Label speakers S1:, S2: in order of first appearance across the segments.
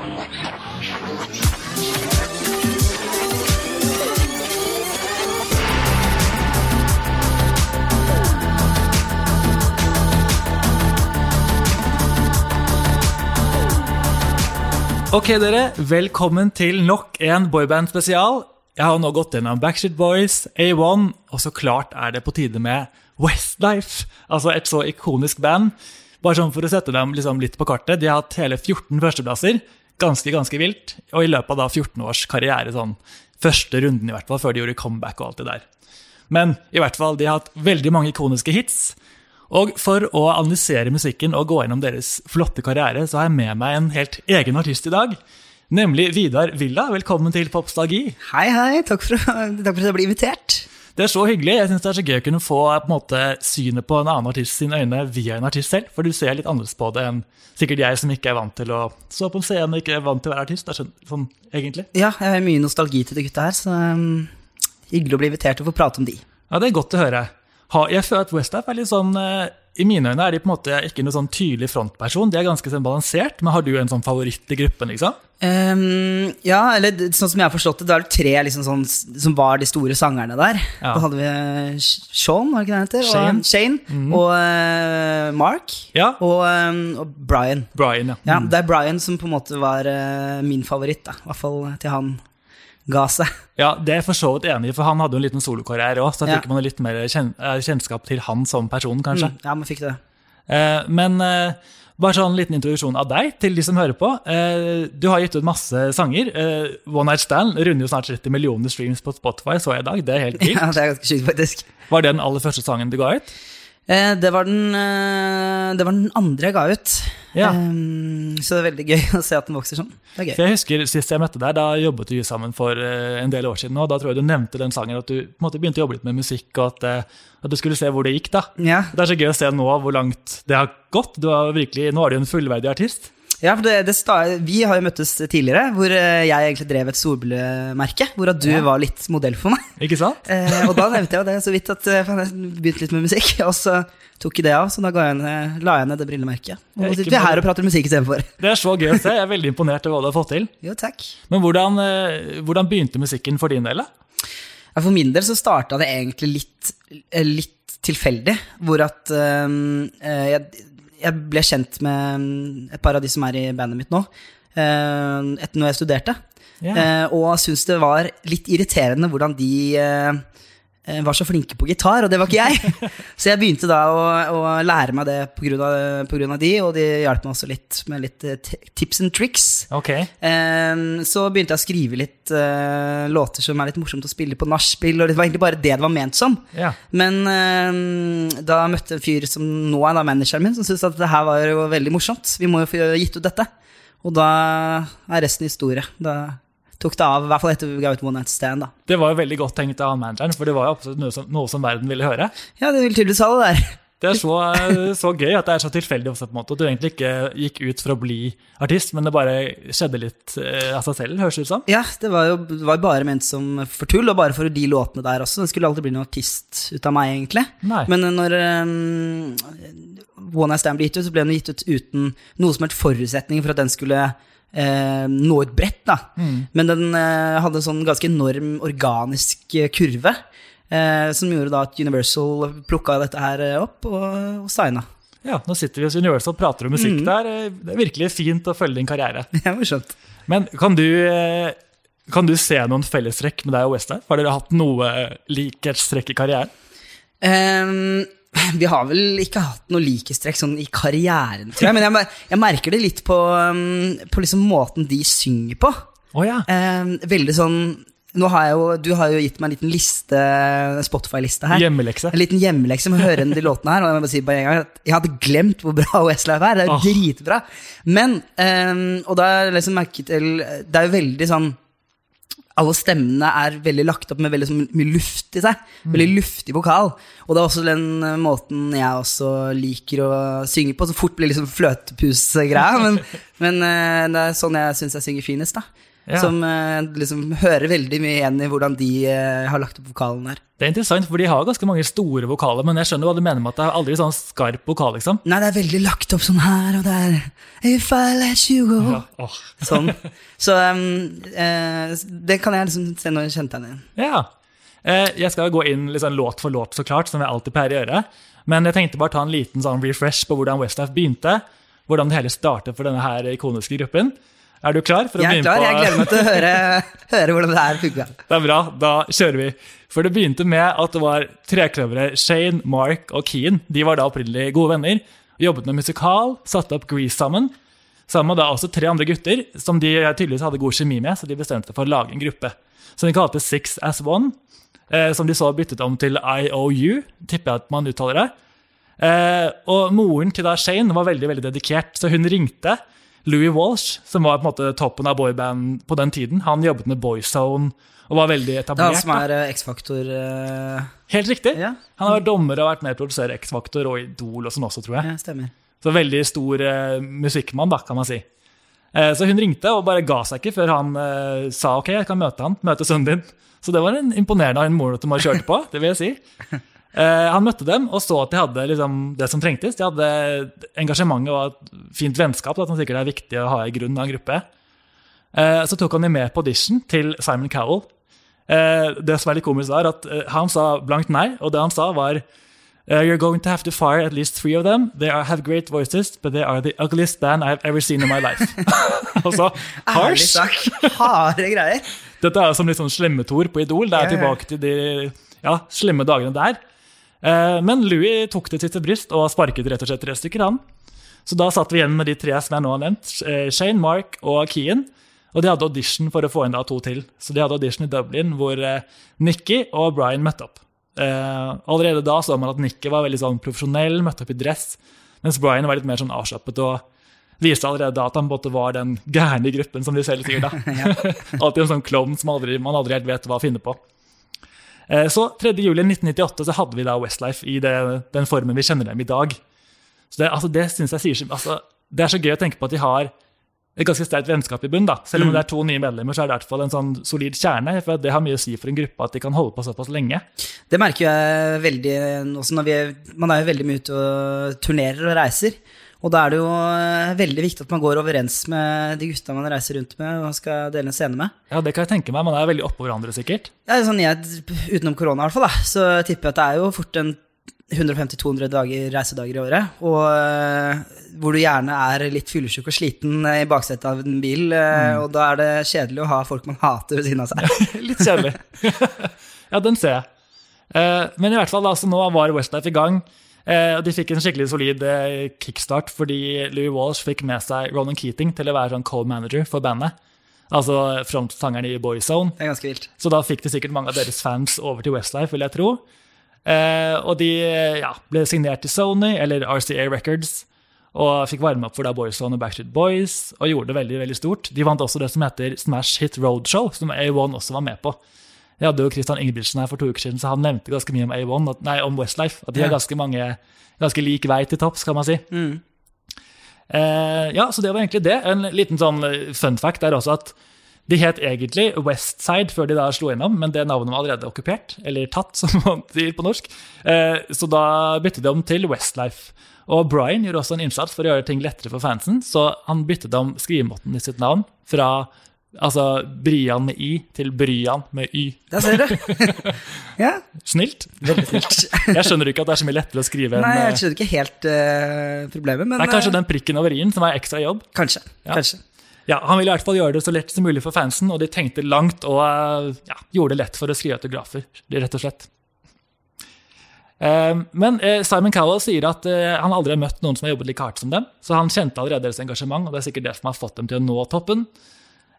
S1: Ok, dere. Velkommen til nok en boyband-spesial. Jeg har nå gått gjennom Backstreet Boys, A1, og så klart er det på tide med Westlife. Altså et så ikonisk band. Bare sånn for å sette dem liksom litt på kartet. De har hatt hele 14 førsteplasser. Ganske, ganske vilt. Og i løpet av da 14 års karriere, sånn første runden i hvert fall, før de gjorde comeback og alt det der. Men i hvert fall, de har hatt veldig mange ikoniske hits. Og for å analysere musikken og gå gjennom deres flotte karriere, så har jeg med meg en helt egen artist i dag. Nemlig Vidar Villa. Velkommen til Popstalgi.
S2: Hei, hei. Takk for, takk for at jeg ble invitert.
S1: Det er så hyggelig. Jeg synes det er så gøy å kunne få på en måte, synet på en annen artist sine øyne via en artist selv. For du ser litt annerledes på det enn sikkert jeg som ikke er vant til å stå på en scene og ikke er vant til å være artist. Er sånn, sånn egentlig.
S2: Ja, jeg har mye nostalgi til de gutta her, så um, hyggelig å bli invitert og få prate om de.
S1: Ja, det er godt å høre. Ha, jeg føler at Westaf er litt sånn eh, I mine øyne er de på en måte ikke noen sånn tydelig frontperson. De er ganske sånn balansert, men har du en sånn favoritt i gruppen? liksom?
S2: Um, ja, eller sånn som jeg har forstått det, det er tre liksom sånn, som var de store sangerne der.
S1: Ja.
S2: Da hadde vi Sean, var det ikke det han heter?
S1: Shane.
S2: Og, Shane og uh, Mark.
S1: Ja.
S2: Og, um, og Brian.
S1: Brian, ja.
S2: Ja, Det er Brian som på en måte var uh, min favoritt, da. I hvert fall til han ga seg.
S1: Ja, Det er jeg for så vidt enig i, for han hadde jo en liten solokarriere òg, så da
S2: Ja.
S1: fikk man litt mer kjen eh, kjennskap til han som person, kanskje.
S2: Mm, ja, man fikk det.
S1: Eh, men eh, bare sånn liten introduksjon av deg til de som hører på. Eh, du har gitt ut masse sanger. One Night Stand runder jo snart 30 millioner streams på Spotify, så jeg i dag. Det er helt vilt.
S2: Ja, det er ganske sykt, faktisk.
S1: Var det den aller første sangen du ga ut?
S2: Eh, det, var den, eh, det var den andre jeg ga ut.
S1: Ja.
S2: Eh, så det er veldig gøy å se at den vokser sånn. Det er gøy.
S1: For jeg husker Sist jeg møtte deg, da jobbet vi sammen for eh, en del år siden. Og da tror jeg du nevnte den sangen, at du på en måte begynte å jobbe litt med musikk, og at, at du skulle se hvor det gikk. da.
S2: Ja,
S1: Det er så gøy å se nå hvor langt det har gått. Du har virkelig, nå er du en fullverdig artist.
S2: Ja for det, det Vi har jo møttes tidligere, hvor eh, jeg egentlig drev et solbrillemerke. Hvor at du
S1: Ja.
S2: var litt modell for meg.
S1: Ikke sant?
S2: Eh, og da nevnte jeg det så vidt at eh, faen, jeg begynte litt med musikk. Og så tok jeg det av, så da ga jeg ned, la jeg ned det brillemerket. Og nå sitter vi her og prater musikk istedenfor.
S1: Det er så gøy å se. Jeg er veldig imponert over hva du har fått til.
S2: Jo, takk.
S1: Men hvordan, eh, hvordan begynte musikken for din del? da?
S2: Ja, For min del så starta det egentlig litt, litt tilfeldig. Hvor at eh, jeg, jeg ble kjent med mm, et par av de som er i bandet mitt nå, uh, etter når jeg studerte.
S1: Yeah.
S2: Eh, og syntes det var litt irriterende hvordan de eh, eh, var så flinke på gitar, og det var ikke jeg. så jeg begynte da å, å lære meg det av de, og de hjalp meg også litt med litt eh, tips and tricks.
S1: Ok.
S2: Eh, så begynte jeg å skrive litt eh, låter som er litt morsomt å spille på nachspiel, og det var egentlig bare det det var ment som.
S1: Ja.
S2: Men eh, da møtte jeg en fyr som nå er da manageren min, som syntes at det her var jo veldig morsomt. Vi må jo få gitt ut dette. Og da er resten historie. Da tok det av, i hvert fall etter vi ga ut One Night Stand. da.
S1: Det var jo veldig godt tenkt av manageren, for det var jo absolutt noe som, noe som verden ville høre.
S2: Ja, det vil tydeligvis ha det der.
S1: Det er så, så gøy at det er så tilfeldig også, på en måte. At du egentlig ikke gikk ut for å bli artist, men det bare skjedde litt eh, av seg selv, høres det ut som.
S2: Ja, det var jo det var bare ment som for tull, og bare for de låtene der også. Det skulle aldri bli noen artist ut av meg, egentlig.
S1: Nei.
S2: Men når um, One Night Stand ble gitt ut, så ble den gitt ut uten noe som helst forutsetning for at den skulle eh, nå et brett. da. Men den eh, hadde en sånn ganske enorm organisk eh, kurve, eh, som gjorde da at Universal plukka dette her eh, opp og, og signa.
S1: Ja, nå sitter vi hos Universal og prater om musikk der. Eh, Det er virkelig fint å følge din karriere.
S2: Ja, morsomt.
S1: Men kan du, kan du se noen fellestrekk med deg og Westlife? Har dere hatt noe likhetstrekk i karrieren?
S2: Ehm, vi har vel ikke hatt noe likestrekk sånn i karrieren, tror jeg. Men jeg, jeg merker det litt på, um, på liksom måten de synger på.
S1: Oh, ja.
S2: eh, veldig sånn nå har jeg jo, Du har jo gitt meg en liten liste, Spotify-liste her.
S1: Hjemmelekse.
S2: En liten hjemmelekse med å høre de låtene her. Og jeg må bare si bare en gang at jeg hadde glemt hvor bra Westlife er. Det er jo
S1: oh.
S2: dritbra. Men, ehm, og da har jeg liksom merket til Det er jo veldig sånn alle stemmene er veldig lagt opp med veldig mye luft i seg. Veldig luftig vokal. Og det er også den eh, måten jeg også liker å synge på. Så fort blir liksom fløtepus-greia. Men, men eh, det er sånn jeg syns jeg synger finest. da
S1: Ja.
S2: Som eh, liksom hører veldig mye igjen i hvordan de eh, har lagt opp vokalen her.
S1: Det er interessant, for de har ganske mange store vokaler, men jeg skjønner hva du mener med at det er aldri sånn skarp vokal, liksom.
S2: Nei, det er veldig lagt opp sånn her og der. If I let you go.
S1: Ja, Oh.
S2: Sånn. Så um, eh, det kan jeg liksom se når jeg kjente henne igjen.
S1: Ja. Eh, Jeg skal gå inn liksom låt for låt, så klart, som jeg alltid pleier å gjøre. Men jeg tenkte bare ta en liten sånn refresh på hvordan Westlife begynte. Hvordan det hele startet for denne her ikoniske gruppen. Er du klar? for å begynne
S2: klar,
S1: på...
S2: jeg gleder meg til å høre, høre hvordan det her funka.
S1: Det er bra, da kjører vi. For det begynte med at det var trekløveret Shane, Mark og Keen. De var da opprinnelig gode venner. Jobbet med musikal, satte opp Grease sammen. Sammen med da også tre andre gutter som de tydeligvis hadde god kjemi med, så de bestemte for å lage en gruppe. Som de kalte Six as One. Eh, som de så byttet om til IOU, tipper jeg at man uttaler det. Eh, og moren til da Shane var veldig veldig dedikert, så hun ringte Louis Walsh, som var på en måte toppen av boyband på den tiden. Han jobbet med Boyzone og var veldig
S2: Det er han som er eh, X-faktor uh...
S1: Helt riktig.
S2: Ja.
S1: Han har vært dommer og vært med å produsere X-Faktor og Idol og sånn også, tror jeg.
S2: Ja, stemmer.
S1: Så veldig stor uh, musikkmann, da, kan man si. Eh, så hun ringte og bare ga seg ikke før han eh, sa ok, jeg kan møte han, møte sønnen din. Så det var en imponerende av en mor som har kjørt på, det vil jeg si. Eh, han møtte dem og så at de hadde liksom, det som trengtes. De hadde engasjementet og et fint vennskap, da, som sikkert er viktig å ha i grunnen av en gruppe. Eh, så tok han dem med på audition til Simon Cowell. Eh, det som er litt komisk, var at han sa blankt nei, og det han sa, var you're going to have to fire at least three of them. They are, have great voices, but they are the ugliest band I've ever seen in my life. altså, harsh.
S2: harde greier.
S1: Dette er som litt sånn slemmetor på Idol. Det er tilbake til de ja, slemme dagene der. Eh, men Louis tok det til sitt bryst og sparket rett og slett tre stykker, han. Så da satt vi igjen med de tre som jeg nå har nevnt. eh, Shane, Mark og Kean. Og de hadde audition for å få inn da to til. Så de hadde audition i Dublin hvor eh, Nikki og Brian møtte opp. Allerede da så man at Nikki var veldig sånn profesjonell, møtte opp i dress, mens Brian var litt mer sånn avslappet og viste allerede da at han både var den gærne gruppen, som de selv sier. da. Alltid en sånn klovn som aldri, man aldri helt vet hva å finne på. Eh, Så 3. juli 1998 så hadde vi da Westlife i det, den formen vi kjenner dem i dag. Så Det, altså, det synes jeg sier så- altså, Det er så gøy å tenke på at de har et ganske sterkt vennskap i bunn. da. Selv om det er to nye medlemmer, så er det i hvert fall en sånn solid kjerne. for Det har mye å si for en gruppe at de kan holde på såpass lenge.
S2: Det merker jeg veldig også når vi Man er jo veldig mye ute og turnerer og reiser. Og da er det jo eh, veldig viktig at man går overens med de gutta man reiser rundt med og skal dele en scene med.
S1: Ja, Det kan jeg tenke meg. Man er veldig oppå hverandre, sikkert.
S2: Ja, sånn jeg, utenom korona, i hvert fall, da, så tipper jeg at det er jo fort en 150-200 reisedager i året. Og eh, hvor du gjerne er litt fyllesyk og sliten eh, i baksetet av en bil. mm. Og da er det kjedelig å ha folk man hater ved siden av seg.
S1: Litt kjedelig. ja, den ser jeg. Eh, men i hvert fall, altså, nå var Westlife i gang. Eh, og De fikk en skikkelig solid eh, kickstart fordi Louis Walsh fikk med seg Ronan Keating til å være sånn co-manager for bandet. Altså frontsangeren i Boyzone.
S2: Det er ganske vilt.
S1: Så da fikk de sikkert mange av deres fans over til Westlife, vil jeg tro. Eh, og de ja, ble signert til Sony, eller RCA Records, og fikk varme opp for da Boyzone og Backstreet Boys, og gjorde det veldig veldig stort. De vant også det som heter Smash Hit Roadshow, som A1 også var med på. Jeg hadde jo Christian Ingebrigtsen her for to uker siden, så han nevnte ganske mye om A1, at, nei, om Westlife. At de har ganske mange ganske lik vei til topps, kan man si. Eh, ja, så det var egentlig det. En liten sånn eh, fun fact er også at de het egentlig Westside før de da slo innom, men det navnet var allerede okkupert, eller tatt, som man sier på norsk. Eh, så da byttet de om til Westlife. Og Brian gjorde også en innsats for å gjøre ting lettere for fansen, så han byttet om skrivemåten i sitt navn fra altså Brian med i til Bryan med Y.
S2: Der ser du. ja.
S1: Snilt. Veldig snilt. Jeg skjønner ikke at det er så mye lettere å skrive enn
S2: Nei,
S1: eh,
S2: jeg skjønner ikke helt uh, problemet, men
S1: Det er kanskje
S2: eh,
S1: den prikken over i-en som er ekstra jobb.
S2: kanskje.
S1: Ja.
S2: kanskje.
S1: Ja, Han ville i hvert fall gjøre det så lett som mulig for fansen, og de tenkte langt og uh, ja, gjorde det lett for å skrive autografer, rett og slett. Eh, Men eh, Simon Cowell sier at eh, han aldri har møtt noen som har jobbet like hardt som dem, så han kjente allerede deres engasjement, og det er sikkert det som har fått dem til å nå toppen.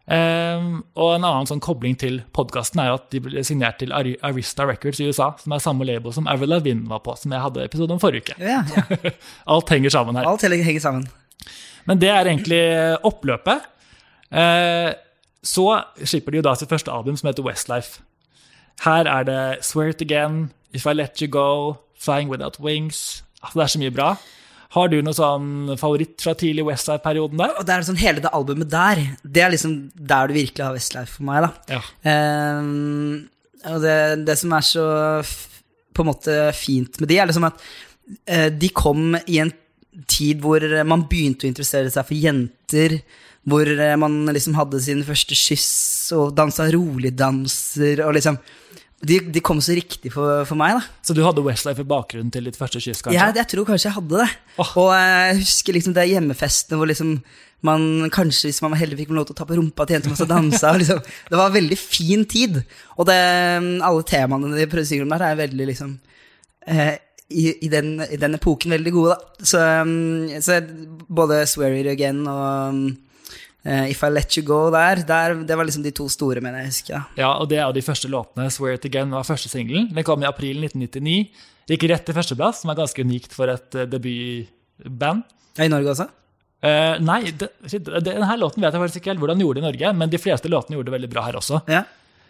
S1: Eh, Og en annen sånn kobling til podkasten er at de ble signert til Ar Arista Records i USA, som er samme label som Avril Lavigne var på, som jeg hadde episode om forrige uke.
S2: Ja, ja.
S1: Alt henger sammen her.
S2: Alt henger sammen.
S1: Men det er egentlig oppløpet. Uh, så slipper de jo da sitt første album, som heter Westlife. Her er det Swear It Again, If I Let You Go, Flying Without Wings. Altså, det er så mye bra. Har du noe sånn favoritt fra tidlig Westside-perioden der?
S2: Og det er sånn hele det albumet der, det er liksom der du virkelig har Westlife for meg, da.
S1: Ja.
S2: Um, og det, det som er så på en måte fint med de, er liksom at uh, de kom i en tid hvor man begynte å interessere seg for jenter, hvor eh, man liksom hadde sin første kyss og dansa roligdanser og liksom de, de kom så riktig for, for meg, da.
S1: Så du hadde Westlife i bakgrunnen til ditt første kyss, kanskje?
S2: Ja, jeg tror kanskje jeg hadde det.
S1: Oh.
S2: Og jeg husker liksom det hjemmefestene hvor liksom man kanskje, hvis man var heldig, fikk man lov til å ta på rumpa til jenter som dansa. og Liksom. Det var en veldig fin tid. Og det, alle temaene de prøvde å synge om der, er veldig liksom eh, i, i, den, I den epoken veldig gode, da. Så, um, så både Swear It Again og eh, If I Let You Go der, der, det var liksom de to store, mener jeg. husker.
S1: Ja, og det er jo de første låtene. Swear It Again var første singelen. Den kom i april 1999. Gikk rett til førsteplass, som er ganske unikt for et eh, debutband.
S2: Ja, I Norge også?
S1: Uh, nei, det, det- denne låten vet jeg faktisk ikke helt hvordan de gjorde det i Norge, men de fleste låtene gjorde det veldig bra her også.
S2: Ja.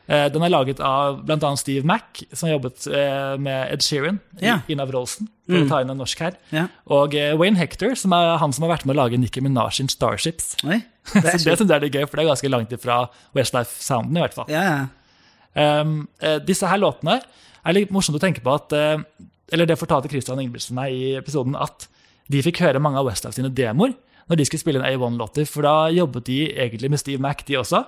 S1: Eh, den er laget av bl.a. Steve Mack, som har jobbet eh, med Ed Sheeran i
S2: Ja.
S1: Ina Wroldsen, for å ta inn en norsk her.
S2: ja.
S1: Og eh, Wayne Hector, som er han som har vært med å lage Nicki Minaj sin Starships.
S2: Oi. Det er
S1: Så det syns jeg er gøy, for det er ganske langt ifra Westlife-sounden, i hvert fall.
S2: Ja.
S1: Um, disse her låtene er litt morsomt å tenke på at Eller det fortalte Christian Ingebrigtsen meg i episoden, at de fikk høre mange av Westlife sine demoer når de skulle spille inn A1-låter, for da jobbet de egentlig med Steve Mack, de også.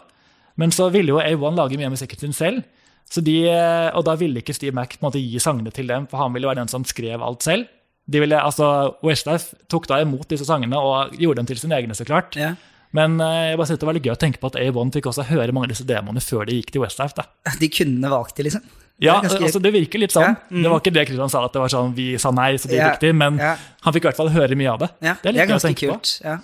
S1: Men så ville jo A1 lage mye av musikken sin selv, så de, eh, og da ville ikke Steve på en måte gi sangene til dem, for han ville være den som skrev alt selv. De ville, altså, Westlife tok da imot disse sangene og gjorde dem til sine egne, så klart.
S2: ja.
S1: Men eh, jeg bare synes det var litt gøy å tenke på at A1 fikk også høre mange av disse demoene før de gikk til Westlife. da.
S2: De kunne valgt det, liksom.
S1: Ja,
S2: Det er
S1: altså det virker litt sånn.
S2: Ja, mm.
S1: Det var ikke det Kristian sa, at det var sånn vi sa nei, så det
S2: Ja,
S1: gikk de, men
S2: ja.
S1: han fikk i hvert fall høre mye av det.
S2: Ja,
S1: det er litt gøy å tenke på.
S2: kult. Ja.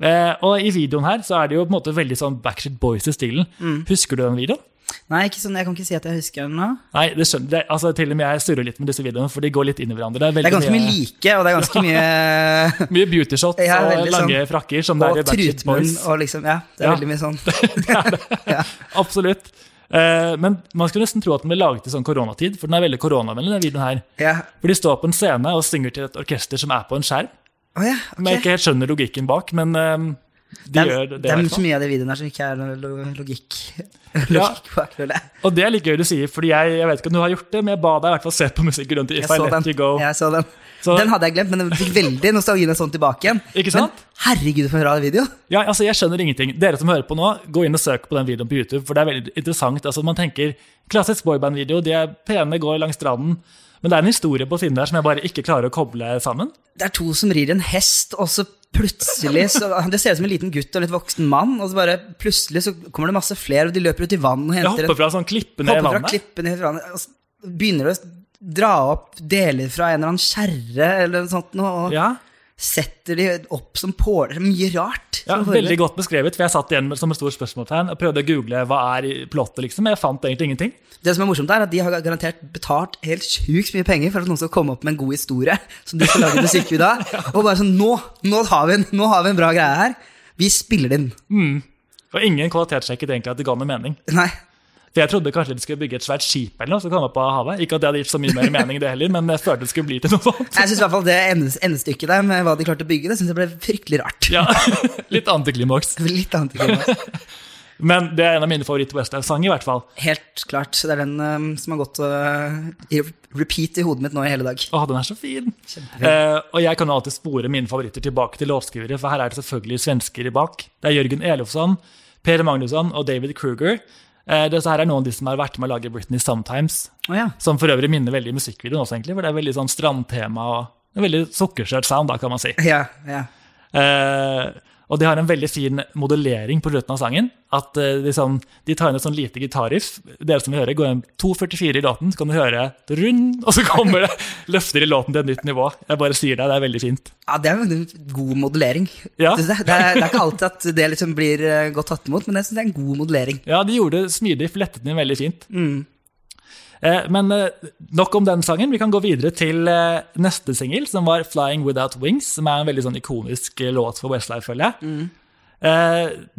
S1: Eh, og i videoen her så er det jo på en måte veldig sånn Backstreet Boys i stilen.
S2: Mm.
S1: Husker du den videoen?
S2: Nei, sånn, jeg kan ikke si at jeg husker den nå.
S1: Nei, det skjønner det, altså Til og med jeg surrer litt med disse videoene, for de går litt inn i hverandre. Det er,
S2: Det er ganske mye like, og det er ganske mye
S1: mye beauty shots
S2: Ja,
S1: og lange
S2: sånn-
S1: frakker, som
S2: Og
S1: er
S2: trutmunn
S1: Boys.
S2: og liksom Ja, det er
S1: Ja.
S2: veldig mye sånn.
S1: det er det. Absolutt. Eh, men man skulle nesten tro at den ble laget i sånn koronatid, for den er veldig koronavennlig. den videoen her.
S2: Ja.
S1: For de står på en scene og synger til et orkester som er på en skjerm.
S2: Å ja,
S1: Som jeg ikke helt skjønner logikken bak, men ehm, de
S2: Det
S1: gjør det.
S2: det er så mye av de videoene her som ikke er noe lo- logikk.
S1: Ja.
S2: bak, Det.
S1: Og det er litt gøy du sier, fordi jeg, jeg vet ikke om du har gjort det, men jeg ba deg i hvert fall se på musikken rundt i
S2: Jeg
S1: If I Let
S2: den.
S1: You Go.
S2: Jeg så den.
S1: Så-
S2: Den hadde jeg glemt, men den fikk veldig nostalgien sånn tilbake igjen.
S1: Ikke sant?
S2: Men herregud, for en rar video.
S1: Ja, altså Jeg skjønner ingenting. Dere som hører på nå, gå inn og søk på den videoen på YouTube, for det er veldig interessant. Altså Man tenker klassisk boyband-video, de er pene, går langs stranden. Men det er en historie på siden der som jeg bare ikke klarer å koble sammen.
S2: Det er to som rir en hest, og så plutselig så, Det ser ut som en liten gutt og en litt voksen mann, og så bare plutselig så kommer det masse flere, og de løper ut i vann og
S1: Jeg
S2: henter
S1: hopper fra sånn klippe ned i
S2: hopper fra
S1: vannet.
S2: i vannet, og så begynner å dra opp deler fra en eller annen kjerre eller noe sånt, og
S1: Ja,
S2: setter de opp som påler. Mye rart.
S1: ja. Veldig godt beskrevet, for jeg satt igjen som et stort spørsmålstegn og prøvde å google hva er plottet, liksom. Jeg fant egentlig ingenting.
S2: Det som er morsomt, er at de har garantert betalt helt sjukt mye penger for at noen skal komme opp med en god historie som de skal lage musikkvideo av. Og bare sånn nå, nå, har vi en, nå har vi en bra greie her. Vi spiller den.
S1: Og ingen kvalitetssjekket egentlig at det ga noe mening.
S2: Nei.
S1: For Jeg trodde kanskje de skulle bygge et svært skip eller noe som kom opp av havet. Ikke at det hadde gitt så mye mer mening, det heller, men jeg følte det skulle bli til noe sånt.
S2: Jeg synes i hvert fall det endestykket der med hva de klarte å bygge, det synes jeg ble fryktelig rart.
S1: Ja, Litt antiklimaks.
S2: Litt antiklimaks.
S1: Men det er en av mine favoritt-Westlife-sanger, i hvert fall.
S2: Helt klart. Det er den um, som har gått uh, i repeat i hodet mitt nå i hele dag.
S1: Å, den er så fin! Uh, og jeg kan jo alltid spore mine favoritter tilbake til låtskrivere, for her er det selvfølgelig svensker i bak. Det er Jørgen Elofsson, Per Magnusson og David Kruger. Eh, dette her er noen av de som har vært med å lage Britney Sometimes.
S2: Oh, ja.
S1: Som for øvrig minner veldig i musikkvideoen også, egentlig, for det er veldig sånn strandtema og en veldig sukkersøt sound, da, kan man si.
S2: Ja, ja.
S1: Eh, og de har en veldig fin modellering på slutten av sangen. At eh, de, sånn, de tar inn et sånn lite gitarriff. Dere som vil høre, går inn 2.44 i låten, så kan du høre rund, og så kommer det løfter i låten til et nytt nivå. Jeg bare sier det, det er veldig fint.
S2: Ja, det er en god modellering.
S1: Ja.
S2: Det, det, er, det er ikke alltid at det liksom blir eh, godt tatt imot, men jeg synes det er en god modellering.
S1: Ja, de gjorde det smidig, flettet den inn veldig fint. Eh, men eh, nok om den sangen. Vi kan gå videre til eh, neste singel, som var 'Flying Without Wings', som er en veldig sånn ikonisk eh, låt for Westlife, føler jeg. Mm.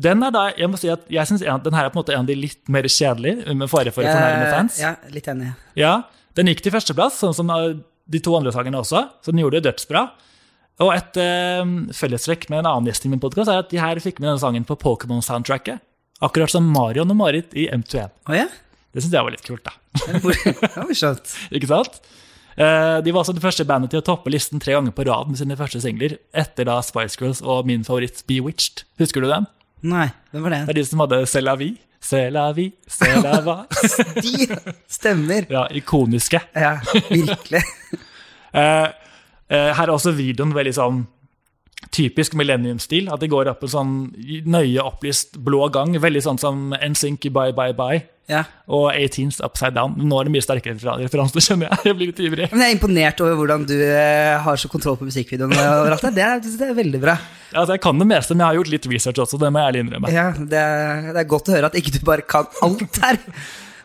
S1: den er da, jeg må si at jeg synes en- den her er på en måte en av de litt mer kjedelige, med fare for å fornærme fans.
S2: Ja, litt enig.
S1: Ja, Den gikk til førsteplass, sånn som eh, de to andre sangene også, så den gjorde det dødsbra. Og et eh, fellestrekk med en annen gjest i min podkast er at de her fikk med denne sangen på Pokémon-soundtracket. Akkurat som Marion og Marit i M21.
S2: Oh, ja?
S1: Det syns jeg var litt kult, da.
S2: Det var morsomt.
S1: Ikke sant? Eh, De var også det første bandet til å toppe listen tre ganger på rad med sine første singler, etter da Spice Girls og min favoritt Bewitched. Husker du dem?
S2: Nei, hvem var
S1: Det
S2: det?
S1: er de som hadde C'est la vie, c'est la vie, c'est la va.
S2: De stemmer.
S1: Ja, ikoniske.
S2: Ja, virkelig.
S1: Eh, eh, her er også videoen veldig sånn typisk millennium-stil. At de går opp en sånn nøye opplyst blå gang, veldig sånn som NSYNC i Bye Bye Bye.
S2: Ja.
S1: Og 18s Upside Down. Nå er det mye sterkere refer- referanser, skjønner jeg. Jeg blir litt ivrig.
S2: Men jeg er imponert over hvordan du eh, har så kontroll på musikkvideoene. overalt der. Det er, det er veldig bra.
S1: Altså, jeg kan det meste, men jeg har gjort litt research også. Det må jeg ærlig innrømme.
S2: Ja, det, er, det er godt å høre at ikke du bare kan alt her.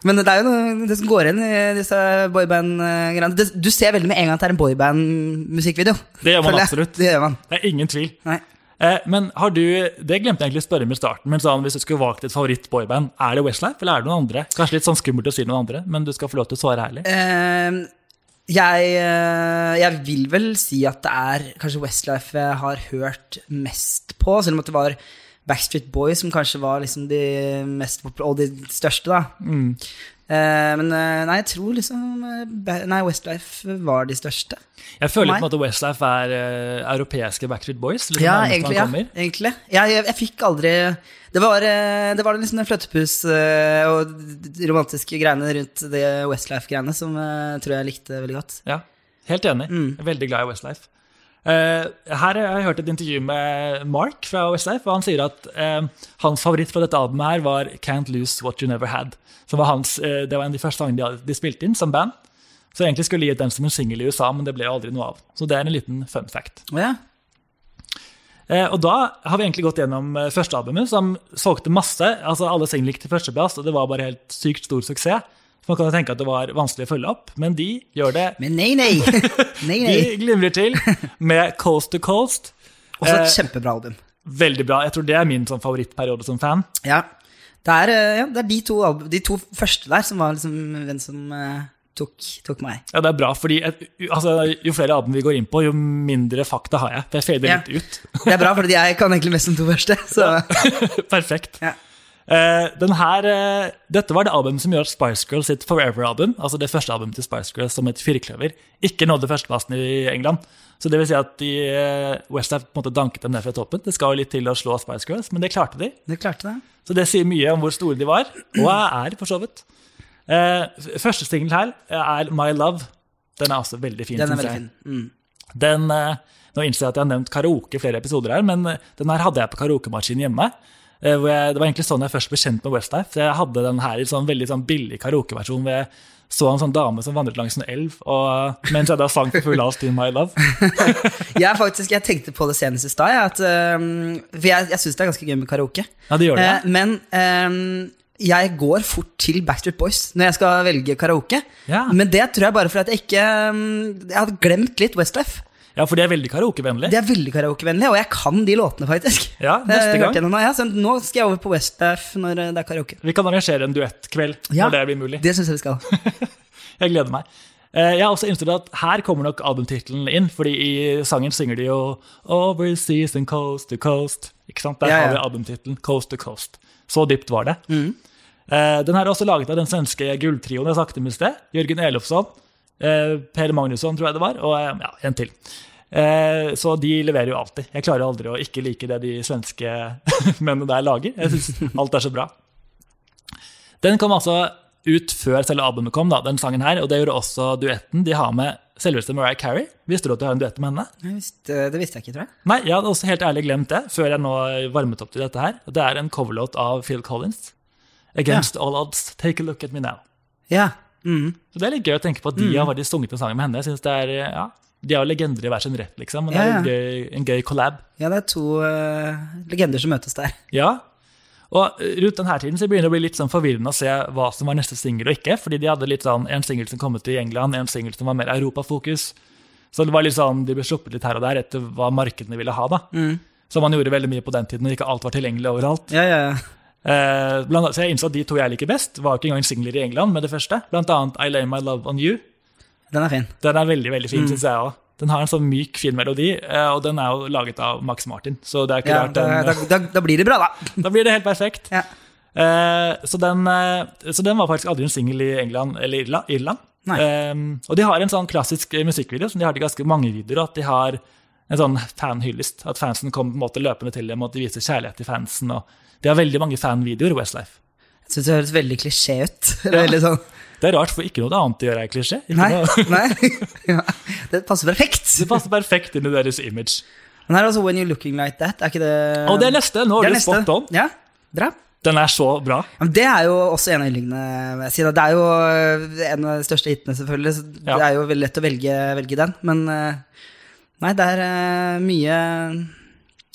S2: Men det er jo noe, det som går inn i disse boyband-greiene. Du ser veldig med en gang at det er en boyband-musikkvideo.
S1: Det gjør man absolutt.
S2: Det gjør man.
S1: Det er ingen tvil.
S2: Nei.
S1: Eh, men har du, det glemte jeg egentlig å spørre om i starten, men sånn, hvis du skulle valgt et favoritt-boyband, er det Westlife eller er det noen andre? Kanskje litt sånn skummelt å si noen andre, men du skal få lov til å svare ærlig.
S2: Uh, jeg, eh, jeg vil vel si at det er kanskje Westlife jeg har hørt mest på, selv om det var Backstreet Boys som kanskje var liksom de mest og de største, da.
S1: Mm.
S2: Uh, men uh, nei, jeg tror liksom eh, Nei, Westlife var de største.
S1: Jeg føler på en måte Westlife er europeiske Backstreet Boys. Liksom
S2: Ja, egentlig. Ja, egentlig. Jeg, jeg, jeg fikk aldri Det var, det var liksom den flyttepus eh, og de romantiske greiene rundt det Westlife-greiene som tror jeg likte veldig godt.
S1: Ja, helt enig.
S2: Mm.
S1: Veldig glad i Westlife. Eh, her har jeg hørt et intervju med Mark fra Westlife, og han sier at eh, hans favoritt fra dette albumet her var Can't Lose What You Never Had. Som var hans, eh, det var en av de første sangene de, de spilte inn som band. Så egentlig skulle de gitt den som en singel i USA, men det ble aldri noe av. Så det er en liten fun fact.
S2: Ja.
S1: Og da har vi egentlig gått gjennom eh, første albumet, som solgte masse. altså Alle singlene gikk til førsteplass, og det var bare helt sykt stor suksess. Så man kan jo tenke at det var vanskelig å følge opp, men de gjør det
S2: Men nei, nei! nei, nei.
S1: De glimrer til med Coast to Coast.
S2: Også et
S1: Eh,
S2: kjempebra album.
S1: Veldig bra. Jeg tror det er min sånn favorittperiode som fan.
S2: Ja. Det er, eh, ja, det er de, to album, de to første der som var liksom den som eh, tok, tok meg.
S1: Ja, det er bra, fordi et, altså, Jo flere album vi går inn på, jo mindre fakta har jeg. For jeg fader
S2: Ja.
S1: litt ut.
S2: Det er bra, fordi jeg kan egentlig mest om to første. Så.
S1: Perfekt.
S2: Ja.
S1: Eh, den her, uh, dette var det albumet som gjør Spice Girls sitt Forever-album, altså det første albumet til Spice Girls som et firkløver, ikke nådde førsteplassen i England. Så det vil si at de, uh, Westlife på en måte danket dem ned fra toppen. Det skal jo litt til å slå Spice Girls, men det klarte de.
S2: Det klarte det.
S1: Så det sier mye om hvor store de var, og er, for så vidt. Eh, første singel her er My Love. Den er også veldig fin.
S2: Den er veldig fin. Mm.
S1: Den, eh, nå innser jeg at jeg har nevnt karaoke i flere episoder her, men eh, den her hadde jeg på karaokemaskinen hjemme. Eh, Hvor jeg, det var egentlig sånn jeg først ble kjent med Westlife. Jeg hadde den her i sånn veldig sånn billig karaokeversjon hvor jeg så en sånn dame som vandret langs en elv, og mens jeg da sang for full hals til My Love.
S2: Jeg, faktisk, jeg tenkte på det senest i stad. at, øhm, For jeg, jeg syns det er ganske gøy med karaoke.
S1: Ja, det gjør det.
S2: Eh, men um, jeg går fort til Backstreet Boys når jeg skal velge karaoke.
S1: Ja.
S2: Men det tror jeg bare fordi jeg ikke øhm, Jeg hadde glemt litt Westlife.
S1: Ja, for det er veldig karaokevennlig.
S2: Det er veldig karaokevennlig, og jeg kan de låtene, faktisk.
S1: Ja, neste gang.
S2: gjennom ja, så nå skal jeg over på Westlife når eh, det er karaoke.
S1: Vi kan arrangere en duettkveld
S2: Ja.
S1: når det blir mulig.
S2: Det syns jeg vi skal.
S1: Jeg gleder meg. Eh, Jeg har også innstilt at her kommer nok albumtittelen inn, fordi i sangen synger de jo 'Overseas and Coast to Coast'. Ikke sant? Der
S2: Ja, ja.
S1: har vi albumtittelen 'Coast to Coast'. Så dypt var det.
S2: Mm.
S1: Eh, Den her er også laget av den svenske gulltrioen jeg snakket om i sted. Jørgen Elofsson, Per Magnusson, tror jeg det var, og eh, ja, en til. Eh, Så de leverer jo alltid. Jeg klarer aldri å ikke like det de svenske mennene der lager. Jeg syns alt er så bra. Den kom altså ut før selve albumet kom, da, den sangen her, og det gjorde også duetten de har med selveste Mariah Carey. Visste du at du har en duett med henne?
S2: Visste, det visste jeg ikke, tror jeg.
S1: Nei, jeg hadde også helt ærlig glemt det, før jeg nå varmet opp til dette her. Det er en coverlåt av Phil Collins. Against all odds, take a look at me now.
S2: Ja. Mm.
S1: Så Det er litt gøy å tenke på at de har faktisk sunget en sang med henne. Jeg synes det er, ja, De har jo legender i hver sin rett, liksom. Men det er
S2: Ja,
S1: en gøy, en gøy collab.
S2: ja, det er to uh, legender som møtes der.
S1: Ja. Og eh, rundt denne tiden så begynner det å bli litt sånn forvirrende å se hva som var neste singel og ikke. Fordi de hadde litt sånn en singel som kom ut i England, en singel som var mer europafokus. Så det var litt sånn, de ble sluppet litt her og der etter hva markedene ville ha. da. Så man gjorde veldig mye på den tiden, og ikke alt var tilgjengelig overalt.
S2: Ja, ja, ja.
S1: Eh, annet, så jeg innså at de to jeg liker best, var ikke engang singler i England med det første. Blant annet I Lay My Love On You.
S2: Den er fin.
S1: Den er veldig veldig fin, synes jeg òg. Den har en sånn myk, fin melodi, eh, og den er jo laget av Max Martin. Så det er ikke
S2: Ja,
S1: rart den,
S2: da, da, da blir det bra, da.
S1: Da blir det helt perfekt.
S2: Ja.
S1: Eh, så, den, eh, så den var faktisk aldri en singel i England eller Irland. Irland. Og de har en sånn klassisk musikkvideo som de har til ganske mange videoer. At de har en sånn fanhyllest. At fansen kommer på en måte løpende til dem, og at de viser kjærlighet til fansen. og De har veldig mange fanvideoer, Westlife.
S2: Jeg syns det høres veldig klisjé ut. Ja. veldig sånn
S1: Det er rart, for ikke noe annet å gjøre er klisjé.
S2: Nei. nei. Ja, det passer perfekt.
S1: Det passer perfekt inn i deres image.
S2: Men her er også When You're Looking Like That. Er ikke det
S1: Og det er neste. Nå
S2: Det
S1: er
S2: er
S1: du spot on.
S2: Ja, bra.
S1: Den er så bra.
S2: Ja, men det er jo også en av yndlingene. Det er jo øh, en av de største hitene, selvfølgelig. Så
S1: Ja.
S2: Det er jo veldig lett å velge, velge den. Men øh, nei, det er øh, mye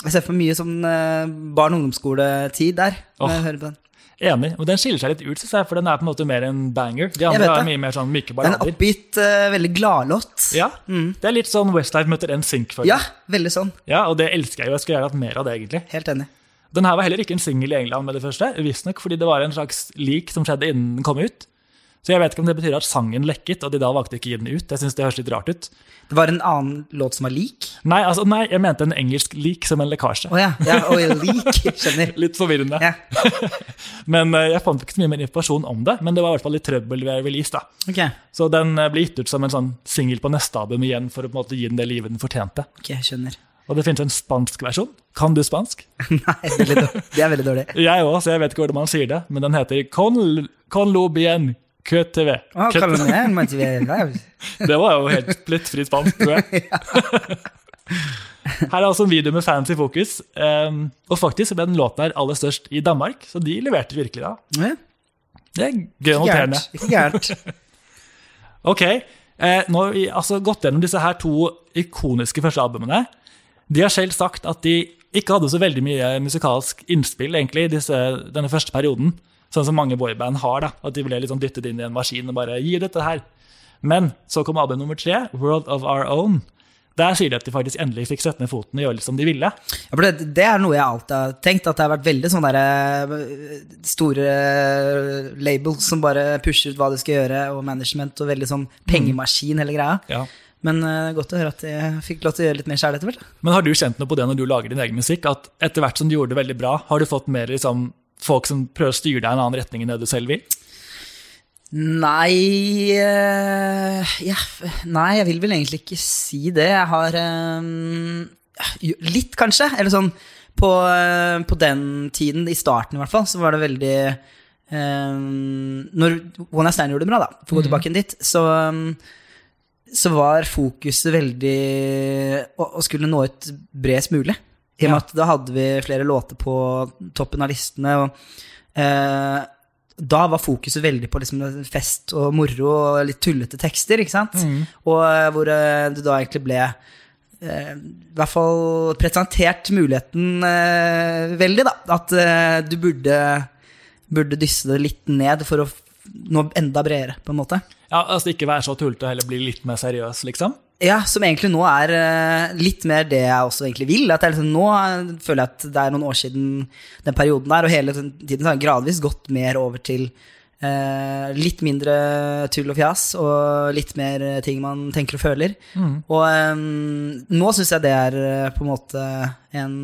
S2: Jeg ser for mye sånn barn- barne- og ungdomsskoletid der. når jeg hører på den.
S1: Enig. Og den skiller seg litt ut, synes jeg, for den er på en måte mer en banger. De andre er mye mer sånn myke
S2: Det er en oppgitt, uh, veldig gladlåt.
S1: Ja, Det er litt sånn Westlife møter NSYNC.
S2: Ja, veldig sånn.
S1: Ja, og det elsker jeg jo. Jeg skulle gjerne hatt mer av det, egentlig.
S2: Helt enig.
S1: Den her var heller ikke en singel i England med det første, visstnok fordi det var en slags leak som skjedde innen den kom ut. Så jeg vet ikke om det betyr at sangen lekket, og de da valgte ikke å gi den ut. Jeg synes det høres litt rart ut.
S2: Det var en annen låt som var lik.
S1: Nei, altså, nei, jeg mente en engelsk lik som en lekkasje.
S2: Oh, ja. ja og lik, skjønner.
S1: Litt forvirrende.
S2: Ja,
S1: Men eh, jeg fant ikke så mye mer informasjon om det, men det var i hvert fall litt trøbbel ved release. da.
S2: Okay.
S1: Så den eh, ble gitt ut som en sånn singel på neste album igjen, for å på en måte gi den det livet den fortjente.
S2: Ok, skjønner.
S1: Og det finnes en spansk versjon. Kan du spansk?
S2: Nei, det er veldig dårlig.
S1: Jeg òg, så jeg vet ikke hvordan man sier det, men den heter Con, con lo bien
S2: kaller du det?
S1: Var jo helt plettfritt spansk, tror jeg. Her er altså en video med fans i fokus. Um, og faktisk ble den låten her aller størst i Danmark, så de leverte virkelig da. Det er gøy å notere.
S2: Ikke gærent.
S1: Ok, eh, nå har vi altså gått gjennom disse her to ikoniske første albumene. De har selv sagt at de ikke hadde så veldig mye musikalsk innspill egentlig, i disse, denne første perioden. Sånn som mange boyband har. da, At de ble sånn dyttet inn i en maskin og bare gi dette her. Men så kom album nummer tre, World of Our Own. Der sier de at de faktisk endelig fikk sette ned foten og gjøre litt som de ville.
S2: Ja, det, det er noe jeg alltid har tenkt, at det har vært veldig sånne der, eh, store labels som bare pusher ut hva de skal gjøre, og management, og veldig sånn pengemaskin, hele greia.
S1: Ja.
S2: Men uh, godt å høre at jeg fikk lov til å gjøre litt mer sjæl etter hvert.
S1: Men har du kjent noe på det når du lager din egen musikk? At etter hvert som du gjorde det veldig bra, har du fått mer liksom, folk som prøver å styre deg i en annen retning enn det du selv vil?
S2: Nei eh, ja, Nei, jeg vil vel egentlig ikke si det. Jeg har um, Litt, kanskje. Eller sånn på, eh, på den tiden, i starten i hvert fall, så var det veldig um, Når One Night Stand gjorde det bra, da, for å gå tilbake inn dit, så um, så var fokuset veldig å, å skulle nå ut bredest mulig. I og med at da hadde vi flere låter på toppen av listene. Og eh, da var fokuset veldig på liksom fest og moro og litt tullete tekster, ikke sant? Og eh, hvor eh, det da egentlig ble eh, i hvert fall presentert muligheten eh, veldig, da. At eh, du burde, burde dysse det litt ned for å nå enda bredere, på en måte.
S1: Ja, altså Ikke være så tullete, heller bli litt mer seriøs, liksom?
S2: Ja, som egentlig nå er eh, litt mer det jeg også egentlig vil. At jeg liksom, nå eh, føler jeg at det er noen år siden den perioden der, og hele tiden har jeg gradvis gått mer over til eh, litt mindre tull og fjas, og litt mer ting man tenker og føler. Og um, nå syns jeg det er på en måte en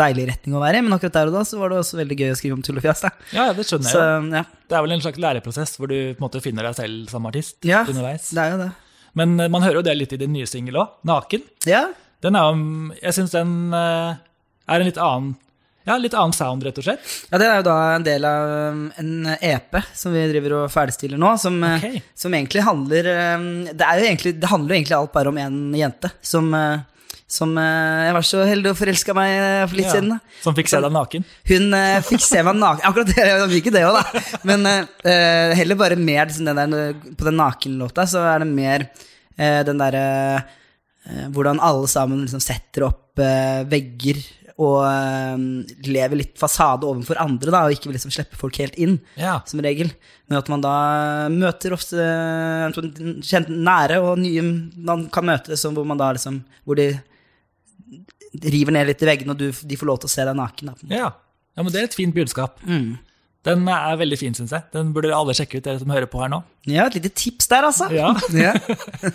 S2: deilig retning å være i, men akkurat der og da så var det også veldig gøy å skrive om tull og fjas.
S1: Ja, det skjønner
S2: Så
S1: jeg. jo.
S2: ja,
S1: Det er vel en slags læreprosess hvor du på en måte finner deg selv som artist
S2: ja
S1: underveis.
S2: det er jo det.
S1: Men eh, man hører jo det litt i din nye singel òg, 'Naken'.
S2: Ja,
S1: Den er, jeg syns den eh, er en litt annen ja, litt annen sound, rett og slett.
S2: Ja, det er jo da en del av um, en EP som vi driver og ferdigstiller nå, som,
S1: okay.
S2: Som egentlig handler Det jo egentlig, det handler jo egentlig alt bare om en jente som, eh, som eh, Jeg var så heldig å forelske meg eh, for litt
S1: Ja,
S2: siden. da.
S1: Som fikk se deg naken.
S2: Hun uh, fikk se meg naken. Akkurat det, hun fikk det òg, da. Men uh, heller bare mer liksom, den der, På den nakenlåta så er det mer uh, den derre Hvordan alle sammen liksom setter opp vegger og lever litt fasade overfor andre, da, og ikke vil liksom slippe folk helt inn,
S1: Ja.
S2: som regel. Men at man da møter ofte sånn nære og nye man kan møte, som hvor man da liksom Hvor de river ned litt i veggene, og du, de får lov til å se deg naken. Da.
S1: Ja. ja, men det er et fint budskap.
S2: Mm.
S1: Den er veldig fin, syns jeg. Den burde alle sjekke ut, dere som hører på her nå.
S2: Ja, et lite tips der, altså.
S1: Ja.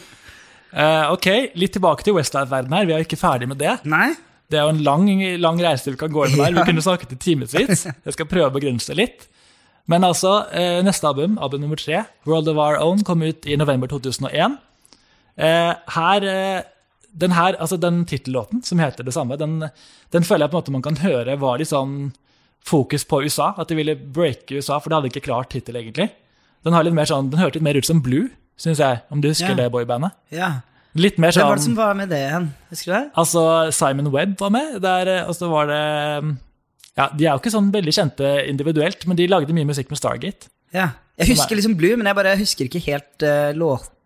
S1: Eh, ok, litt tilbake til Westlife-verdenen her. Vi er ikke ferdig med det.
S2: Nei?
S1: Det er jo en lang, lang reise vi kan gå gjennom her. Vi kunne snakket i timevis. Jeg skal prøve å begrense det litt. Men altså, eh, neste album, album nummer tre, World of Our Own, kom ut i november 2001. Eh, her, eh, den her, altså den tittellåten, som heter det samme, den, den føler jeg på en måte man kan høre var litt sånn fokus på USA. At de ville breake USA, for det hadde ikke klart hittil, egentlig. Den, har litt mer sånn, den hørte litt mer ut som Blue, syns jeg, om du husker
S2: yeah.
S1: det boybandet.
S2: Ja.
S1: Litt mer sånn
S2: Hvem var det
S1: sånn
S2: som var med det igjen? Husker du det?
S1: Altså, Simon Webb var med. Der, eh, og så var det Ja, de er jo ikke sånn veldig kjente individuelt, men de lagde mye musikk med Stargate.
S2: Ja. Jeg husker liksom Blue, men jeg bare husker ikke helt eh,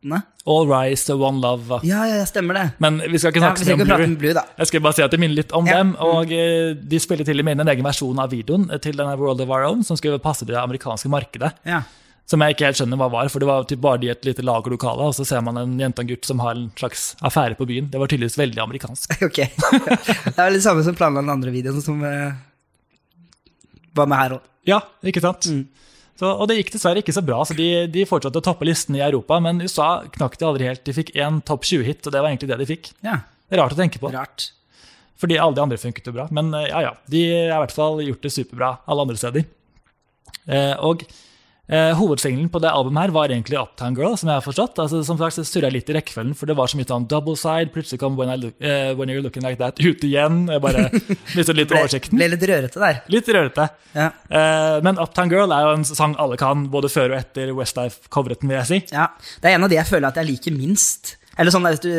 S2: låtene.
S1: All Rise to One Love.
S2: Ja, ja, ja, stemmer det.
S1: Men vi skal ikke snakke
S2: ja, skal
S1: om Blue. Jeg skal bare si at det minner litt om
S2: Ja.
S1: dem. Og eh, de spiller til og med inn en egen versjon av videoen til denne World of Our Own, som skulle passe til det amerikanske markedet.
S2: Ja.
S1: Som jeg ikke helt skjønner hva var, for det var typ bare de i et lite lagerlokale, og så ser man en jente og en gutt som har en slags affære på byen. Det var tydeligvis veldig amerikansk.
S2: Ok. Det er vel det samme som planla den andre videoen som uh, var med her òg.
S1: Ja, ikke sant?
S2: Mm.
S1: Så, og det gikk dessverre ikke så bra, så de, de fortsatte å toppe listen i Europa, men USA knakk de aldri helt. De fikk én topp 20-hit, og det var egentlig det de fikk.
S2: Ja,
S1: Det er rart å tenke på,
S2: rart.
S1: fordi alle de andre funket jo bra. Men eh, ja, ja, de har i hvert fall gjort det superbra alle andre steder. Eh, og eh, hovedsingelen på det albumet her var egentlig Uptown Girl, som jeg har forstått. Altså, som sagt, så surra jeg litt i rekkefølgen, for det var så mye sånn double side, plutselig kom When, I look, eh, when You're Looking Like That ut igjen. Jeg bare mistet litt
S2: Ble,
S1: oversikten.
S2: ble litt rørete der.
S1: Litt rørete.
S2: Ja.
S1: Eh, men Uptown Girl er jo en sang alle kan, både før og etter Westlife-coveret vil jeg si.
S2: ja. Det er en av de jeg føler at jeg liker minst. Eller sånn, hvis du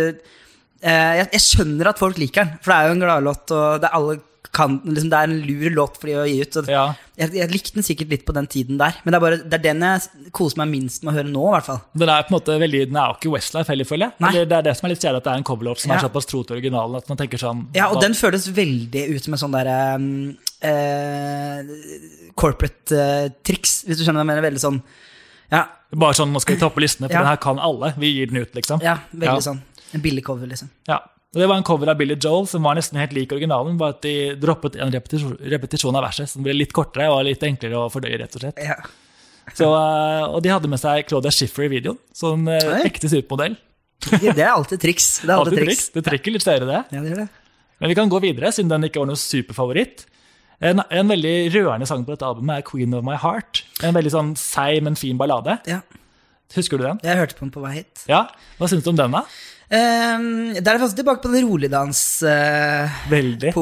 S2: jeg, jeg skjønner at folk liker den, for det er jo en gladlåt, og det er kan, liksom, det er en lur låt for de å gi ut.
S1: Ja.
S2: jeg, jeg likte den sikkert litt på den tiden der, men det er, bare, det er den jeg koser meg minst med å høre nå, i hvert fall.
S1: Den er på en måte veldig, den er jo ikke Westlife heller, føler jeg. Det er det som er litt kjedelig, at det er en coverlåt som
S2: Ja.
S1: er såpass tro til originalen at man tenker sånn
S2: Ja, og
S1: da,
S2: den føles veldig ut som en sånn derre eh, corporate eh, triks, hvis du skjønner hva jeg mener. Veldig sånn Ja,
S1: Bare sånn, nå skal vi toppe listene, for
S2: Ja.
S1: den her kan alle. Vi gir den ut, liksom.
S2: ja veldig
S1: Ja.
S2: sånn. En billig cover, liksom.
S1: Ja. Og det var en cover av Billy Joel som var nesten helt lik originalen, bare at de droppet en repetisjon, repetisjon av verset, som ble litt kortere og litt enklere å fordøye, rett og slett.
S2: Ja.
S1: Så, eh, og de hadde med seg Claudia Schiffer i videoen, som eh,
S2: Oi.
S1: ekte supermodell.
S2: Det er alltid triks. Det er alltid
S1: Alltid
S2: triks.
S1: triks. Det trekker litt seere, det.
S2: Ja, det gjør det.
S1: Men vi kan gå videre, siden den ikke var noen superfavoritt. En, en veldig rørende sang på dette albumet er Queen of My Heart. En veldig sånn seig, men fin ballade.
S2: Ja.
S1: Husker du den?
S2: Jeg hørte på den på vei hit.
S1: Ja, Hva syns du om den, da?
S2: Um, der er vi også tilbake på den roligdans-epoken.
S1: Veldig.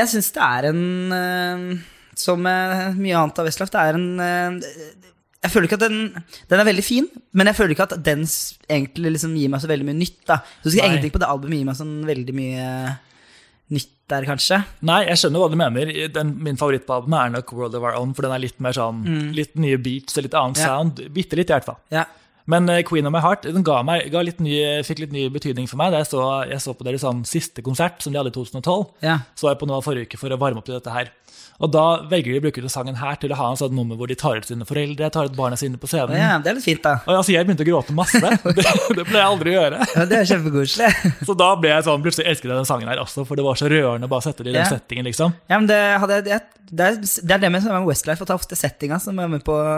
S2: jeg syns det er en uh, Som eh, mye annet av Westlaff, det er en eh, Jeg føler ikke at den Den er veldig fin, men jeg føler ikke at den egentlig liksom gir meg så veldig mye nytt. da Så skal
S1: jeg
S2: egentlig ikke på det albumet gir meg sånn veldig mye nytt der, kanskje.
S1: Nei, jeg skjønner hva du mener. Den, min favoritt på albumet er nok World of Our Own, for den er litt mer sånn Litt nye beats og litt annet
S2: Mm. Ja.
S1: sound. Bitte litt, i hvert fall.
S2: Ja.
S1: Men eh, Queen of My Heart den ga meg, ga litt ny, fikk litt ny betydning for meg da jeg så, jeg så på deres sånn siste konsert, som de hadde i 2012.
S2: Ja.
S1: Så jeg på nå forrige uke for å varme opp til dette her. Og da velger de å bruke den sangen her til å ha en sånn nummer hvor de tar ut sine foreldre, tar ut barna sine på scenen.
S2: ja, det er litt fint, da.
S1: Og altså, jeg begynte å gråte masse. Det, det pleier jeg aldri å gjøre.
S2: Ja, det er kjempekoselig.
S1: Så da ble jeg sånn, plutselig elsket jeg den sangen her også, for det var så rørende å bare sette det i den
S2: Ja.
S1: settingen, liksom.
S2: Ja, men det, hadde, det, det, er, det er det med, Westlife, at det er ofte settinga som er med på å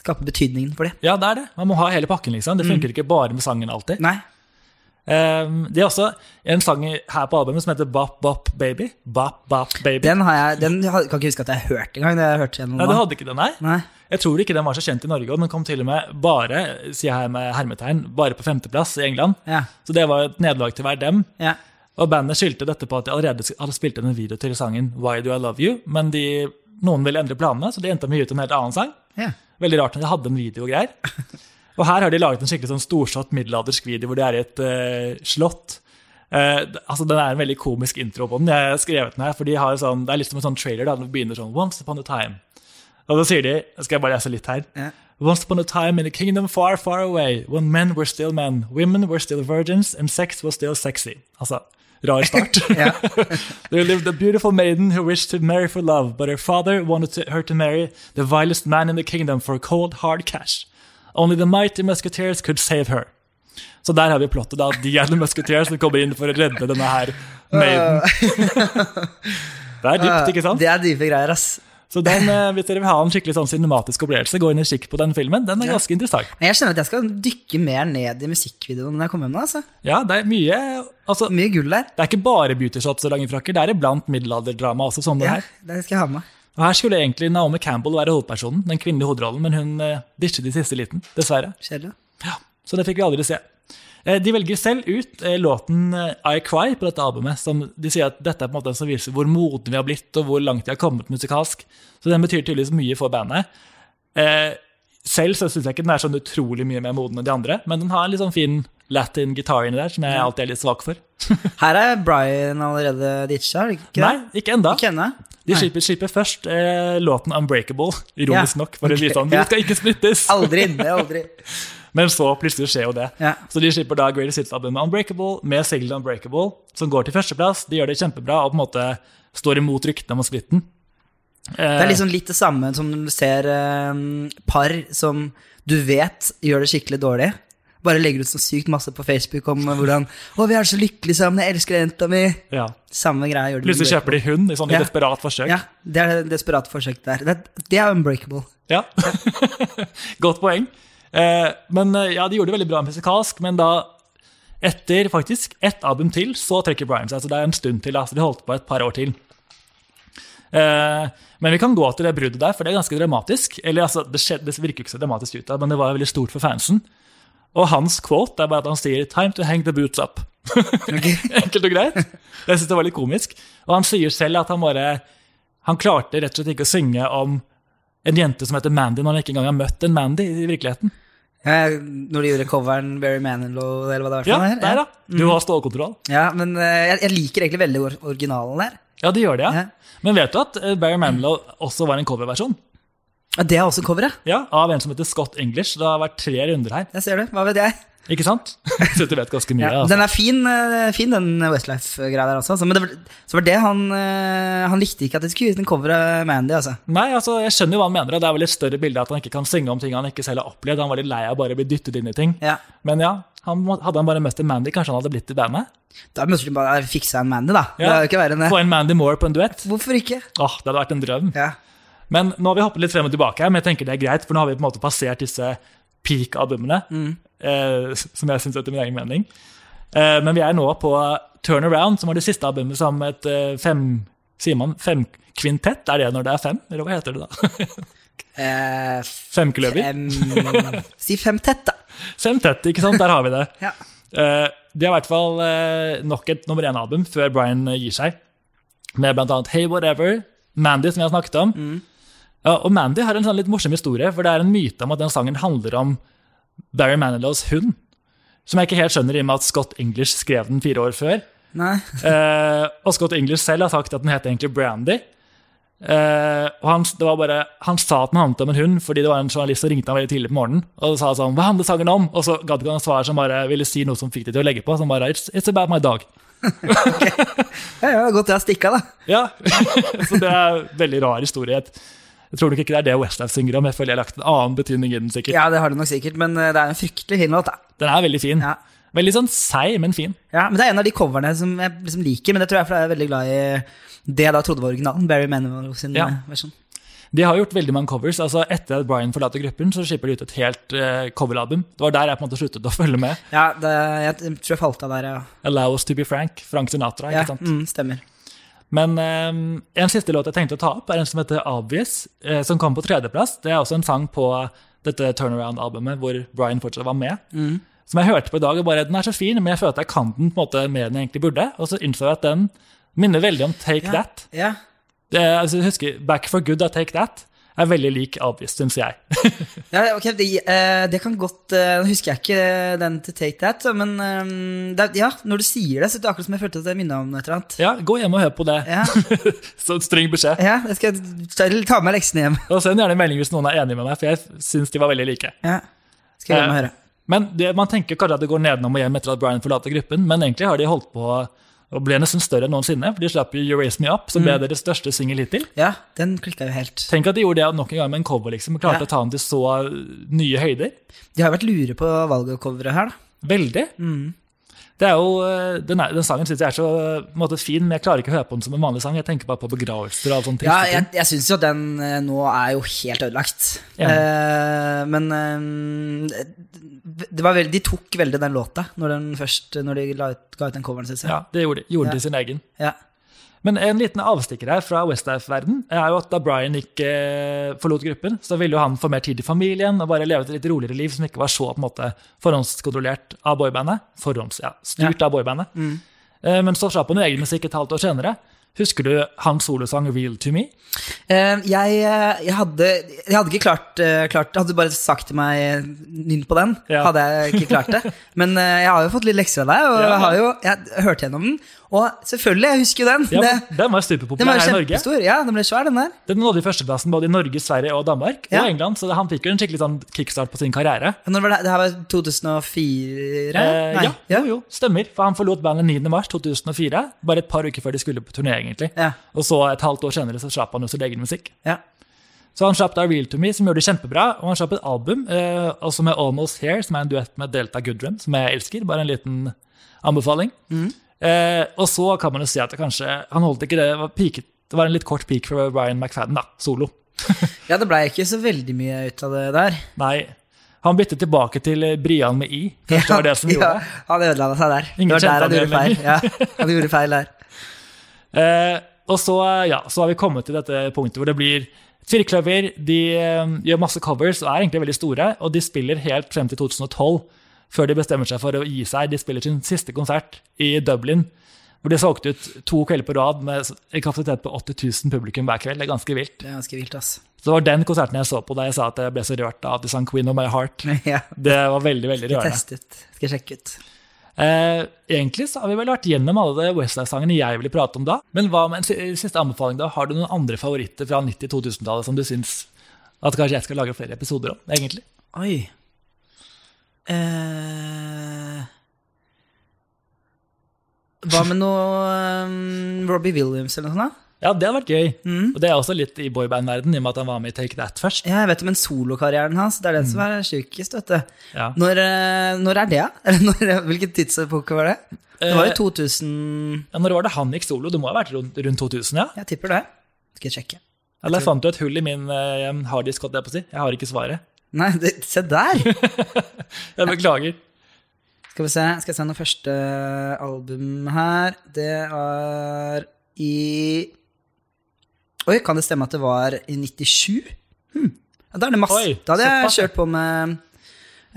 S2: skape betydningen for det.
S1: Ja, det er det. Man må ha hele pakken, liksom. Det funker ikke bare med sangen alltid.
S2: Nei.
S1: Um, det er også en sang her på albumet som heter Bop Bop Baby. Bop Bop Baby.
S2: Den, har jeg, den kan ikke huske at jeg har hørt engang. jeg hørte
S1: Nei, du hadde ikke den her.
S2: Nei.
S1: Jeg tror ikke den var så kjent i Norge, og den kom til og med bare sier jeg her med hermetegn, bare på femteplass i England.
S2: Ja.
S1: Så det var et nederlag til hver dem.
S2: Ja.
S1: Og bandet skyldte dette på at de allerede hadde spilt inn en video til sangen Why Do I Love You, men de, noen ville endre planene, så de endte med å gi ut en helt annen sang.
S2: ja.
S1: Veldig rart når de hadde en video og greier. Og her har de laget en skikkelig sånn storslått middelaldersk video hvor de er i et uh, slott. Uh, altså Den er en veldig komisk intro på den. Jeg har skrevet den her, for de har sånn, Det er litt som en sånn trailer. da, Den begynner sånn Once upon a time. Og da sier de Skal jeg bare lese litt her?
S2: Yeah.
S1: Once upon a time in a kingdom far, far away, when men were still men, women were still virgins, and sex was still sexy. Altså, rar start. There lived a beautiful maiden who wished to marry for love, but her father wanted to, her to marry the vilest man in the kingdom for cold, hard cash. Only the mighty musketeers could save her. Så der har vi plottet, da. De er the musketeers som kommer inn for å redde denne her maiden. Det er dypt, ikke sant?
S2: Det er dype greier, ass.
S1: Så den, eh, hvis dere vil ha en skikkelig sånn cinematisk opplevelse, gå inn og kikk på den filmen. Den er
S2: Ja.
S1: ganske interessant.
S2: Men jeg skjønner at jeg skal dykke mer ned i musikkvideoen når jeg kommer hjem nå. altså.
S1: Ja, det er mye altså,
S2: Mye gull der.
S1: Det er ikke bare beautyshots og lange frakker, det er iblant middelalderdrama også, som det
S2: Ja,
S1: her.
S2: det skal jeg ha med.
S1: Og her skulle egentlig Naomi Campbell være hovedpersonen, den kvinnelige hovedrollen, men hun eh, ditchet i siste liten, dessverre.
S2: Kjedelig.
S1: Ja, så det fikk vi aldri se. Eh, De velger selv ut eh, låten eh, I Cry på dette albumet. som De sier at dette er på en måte som viser hvor modne vi har blitt, og hvor langt vi har kommet musikalsk. Så den betyr tydeligvis mye for bandet. Selv så syns jeg ikke den er sånn utrolig mye mer moden enn de andre, men den har en litt sånn fin latin gitar inni der, som jeg alltid er litt svak for.
S2: Her er Brian allerede ditcha, er det ikke
S1: Nei,
S2: det?
S1: ikke enda.
S2: Ikke ennå?
S1: De slipper, slipper først eh, låten Unbreakable, ironisk
S2: Ja,
S1: nok, for å vise sånn, vi skal ikke splittes.
S2: Aldri inne, aldri.
S1: Men så plutselig skjer jo det.
S2: Ja.
S1: Så de slipper da Greatest Hits-albumet Unbreakable med singelen Unbreakable, som går til førsteplass. De gjør det kjempebra og på en måte står imot ryktene om splitten.
S2: Det er liksom litt det samme som når du ser eh, par som du vet gjør det skikkelig dårlig. Bare legger ut så sykt masse på Facebook om hvordan 'Å, vi er så lykkelige sammen, jeg elsker jenta mi'.
S1: ja.
S2: Samme greia gjør de
S1: Plutselig kjøper de hund i sånn
S2: Ja.
S1: desperat forsøk.
S2: Ja, det er det desperate forsøk der. Det, det er unbreakable.
S1: Ja. Godt poeng. Eh, men eh, ja, de gjorde det veldig bra musikalsk, men da etter faktisk ett album til, så trekker Brian seg. Altså, det er en stund til. Altså, de holdt på et par år til. Eh, men vi kan gå til det bruddet der, for det er ganske dramatisk. Eller altså, det, skjedde, det virker ikke så dramatisk ut, men det var veldig stort for fansen. Og hans quote er bare at han sier 'time to hang the boots up'. Enkelt og greit. Jeg synes det var litt komisk. Og han sier selv at han bare Han klarte rett og slett ikke å synge om en jente som heter Mandy, når han ikke engang har møtt en Mandy i virkeligheten.
S2: Ja, når de gjorde coveren Barry Manilow, eller hva det var
S1: Ja,
S2: der,
S1: der da. Du har stålkontroll.
S2: Ja, men eh, jeg, jeg liker egentlig veldig originalen der.
S1: Ja, det gjør det, ja.
S2: Ja.
S1: Men vet du at eh, Barry Manilow også var en coverversjon?
S2: Ja, det er også coveret.
S1: Ja, Av en som heter Scott English. Det har vært tre runder her.
S2: Jeg ser det. Hva vet jeg?
S1: Ikke sant? Så du vet ganske mye.
S2: Ja,
S1: altså.
S2: Den er fin, eh, fin den Westlife-greia der også. Altså. Men det var, så var det han eh, Han likte ikke at de skulle en av Mandy, altså.
S1: Nei, altså, Jeg skjønner jo hva han mener. Det er vel et større bilde at han ikke kan synge om ting han ikke selv har opplevd. Han var litt lei av bare å bli dyttet inn i ting.
S2: Ja.
S1: Men ja, han, hadde han bare møtt en Mandy, kanskje han hadde blitt i bandet?
S2: Da måtte de bare fikse en Mandy, da.
S1: Ja.
S2: enn.
S1: Få en Mandy Moore på en duett?
S2: Hvorfor ikke?
S1: Åh, Det hadde vært en drøm.
S2: Ja.
S1: Men nå har vi hoppet litt frem og tilbake men jeg tenker det er greit, for nå har vi på en måte passert disse peak-albumene, eh, som jeg syns etter min egen mening. Eh, men vi er nå på Turnaround, som var det siste albumet som et eh, fem... Sier man femkvintett? Er det når det er fem, eller hva heter det da?
S2: Eh,
S1: Femkløver?
S2: fem, si femtett, da.
S1: Femtett, ikke sant? Der har vi det.
S2: Ja.
S1: Eh, det er i hvert fall eh, nok et nummer én-album før Brian eh, gir seg. Med annet Hey Whatever, Mandy, som vi har snakket om. Ja, og Mandy har en sånn litt morsom historie, for det er en myte om at den sangen handler om Barry Manilows hund. Som jeg ikke helt skjønner i og med at Scott English skrev den fire år før. Eh, og Scott English selv har sagt at den heter egentlig Brandy. Eh, og han, det var bare, han sa at den handlet om en hund fordi det var en journalist som ringte ham veldig tidlig på morgenen. Og sa sånn, hva handler sangen om? Og så gadd ikke han svare som bare ville si noe som fikk det til å legge på. Som bare, it's, it's about my dog.
S2: Ja, ja, godt jeg stikka, da.
S1: Ja, Så det er en veldig rar historie. Jeg tror nok ikke det er det Westlife synger om. Jeg føler jeg har lagt en annen betydning i den. sikkert.
S2: Ja, det har du nok sikkert, men eh, det er en fryktelig fin låt, da.
S1: Den er veldig fin.
S2: Ja.
S1: Veldig sånn seig, men fin.
S2: Ja, men Det er en av de coverne som jeg liksom liker, men det tror jeg fordi jeg er veldig glad i det jeg da trodde var originalen. Barry Manilow sin
S1: Ja.
S2: eh, versjon.
S1: De har gjort veldig mange covers. altså Etter at Brian forlater gruppen, så slipper de ut et helt uh, coveralbum. Det var der jeg på en måte sluttet å følge med.
S2: Ja, det, jeg tror jeg falt av der, ja.
S1: Allow Us To Be Frank, Frank Sinatra.
S2: ja
S1: ikke sant?
S2: mm, stemmer.
S1: Men eh, en siste låt jeg tenkte å ta opp, er en som heter Obvious, eh, som kom på tredjeplass. Det er også en sang på dette Turnaround-albumet hvor Brian fortsatt var med. Som jeg hørte på i dag, og bare den er så fin, men jeg føler at jeg kan den på en måte mer enn jeg egentlig burde. Og så innså jeg at den minner veldig om Take
S2: yeah.
S1: That.
S2: Yeah.
S1: Det, altså, jeg husker Back for Good av Take That er veldig lik Obvious, syns jeg.
S2: Ja, ok, det, eh, det kan godt eh, Nå husker jeg ikke den til Take That, men eh, det, ja, når du sier det, så er det akkurat som jeg følte at jeg minna om et eller annet.
S1: Ja, Gå hjem og hør på det.
S2: Ja,
S1: Så streng beskjed.
S2: ja jeg skal ta, med leksene hjem.
S1: Og send gjerne en melding hvis noen er enig med meg, for jeg syns de var veldig like.
S2: Ja, skal jeg hjem og høre.
S1: Men det, Man tenker kanskje at det går nedenom og hjem etter at Brian forlater gruppen, men egentlig har de holdt på å ble nesten større enn noensinne. For de slapp jo You Raise Me Up, som ble deres største singel hittil.
S2: Ja, den klikka jo helt.
S1: Tenk at de gjorde det nok en gang med en cover, liksom. og Klarte
S2: Ja.
S1: å ta den til så nye høyder.
S2: De har vært lure på valget av coveret her, da.
S1: Veldig. Det er jo, eh, den, den sangen syns jeg er så en måte, fin, men jeg klarer ikke å høre på den som en vanlig sang. Jeg tenker bare på begravelser og sånne
S2: Ja, jeg, jeg syns jo den nå er jo helt ødelagt.
S1: Ja.
S2: Eh, men eh, var veldig, de tok veldig den låta når, den først, når de ut, ga ut den coveren, syns jeg.
S1: Ja, det gjorde de. Gjorde de sin egen.
S2: Ja.
S1: Men en liten avstikker her fra Westlife-verden er jo at da Brian ikke eh, forlot gruppen, så ville jo han få mer tid i familien og bare leve et litt roligere liv som ikke var så på en måte forhåndskontrollert av boybandet. Forhånds, ja, styrt av boybandet. Eh, Men så slapp han jo egen musikk et halvt år senere. Husker du hans solosang 'Real to Me'?
S2: Uh, jeg, eh, jeg, hadde, jeg hadde ikke klart, uh, klart Hadde du bare sagt til meg nynn på den,
S1: Ja.
S2: hadde jeg ikke klart det. Men uh, jeg har jo fått litt lekser av deg, og
S1: ja.
S2: jeg har jo jeg hørte gjennom den. Og selvfølgelig, jeg husker jo den.
S1: Ja,
S2: det,
S1: den var superpopulær her i Norge.
S2: Ja, den ble svær, den der.
S1: Den nådde førsteplassen både i Norge, Sverige og Danmark
S2: Ja.
S1: og England, så han fikk jo en skikkelig sånn kickstart på sin karriere.
S2: Når var det? det her var 2004?
S1: Eh, ja, jo, jo, stemmer. For han forlot bandet 9. mars 2004, bare et par uker før de skulle på turné, egentlig.
S2: Ja.
S1: Og så et halvt år senere så slapp han jo sin egen musikk.
S2: Ja.
S1: Så han slapp da Real to Me, som gjorde det kjempebra, og han slapp et album, eh, også med Almost Here, som er en duett med Delta Goodrum, som jeg elsker. Bare en liten anbefaling. Eh, og så kan man jo si at det kanskje Han holdt ikke det, det var, peaket, det var en litt kort peak for Ryan McFadden, da, solo.
S2: ja, det blei ikke så veldig mye ut av det der.
S1: Nei, han byttet tilbake til eh, Brian med I. Først det var det som gjorde
S2: ja, han ødela seg der.
S1: Ingen
S2: det var der han
S1: han
S2: gjorde feil. Ja, han gjorde feil der.
S1: Eh, og så, ja, så har vi kommet til dette punktet hvor det blir firkløver. De eh, gjør masse covers og er egentlig veldig store, og de spiller helt frem til 2012 før de bestemmer seg for å gi seg. De spiller sin siste konsert i Dublin, hvor de solgte ut to kvelder på rad med en kapasitet på 80 000 publikum hver kveld. Det er ganske vilt.
S2: Det er ganske vilt, ass.
S1: Så det var den konserten jeg så på da jeg sa at jeg ble så rørt av at de sang Queen of My Heart.
S2: Ja,
S1: Det var veldig, veldig rørende.
S2: Skal teste ut. Skal sjekke ut.
S1: Eh, egentlig så har vi vel vært gjennom alle de Westlife-sangene jeg ville prate om da. Men hva med en siste anbefaling da? Har du noen andre favoritter fra 90-2000-tallet som du syns at kanskje jeg skal lage flere episoder om? egentlig?
S2: Oi. Eh, hva med noe um, Robbie Williams eller noe sånt? da?
S1: Ja, det har vært gøy.
S2: Mm.
S1: Og det er også litt i boyband-verdenen, i og med at han var med i Take That først.
S2: Ja, jeg vet om en solokarrieren hans. Det er den som er sjukest, vet du.
S1: Ja.
S2: Når, eh, når er det? da? hvilken tidsepoke var det? Det var
S1: Eh,
S2: jo 2000
S1: Ja, når var det han gikk solo? Det må ha vært rundt, rundt 2000, ja?
S2: Jeg tipper det. Skal jeg sjekke.
S1: Eller fant du et hull i min uh, harddisk, holdt jeg på å si? Jeg har ikke svaret.
S2: Nei, det, se der!
S1: Jeg beklager.
S2: Skal vi se, skal jeg se noe første album her. Det er i Oi, kan det stemme at det var i 97? Hm. Da er det masse.
S1: Oi,
S2: da hadde jeg kjørt på med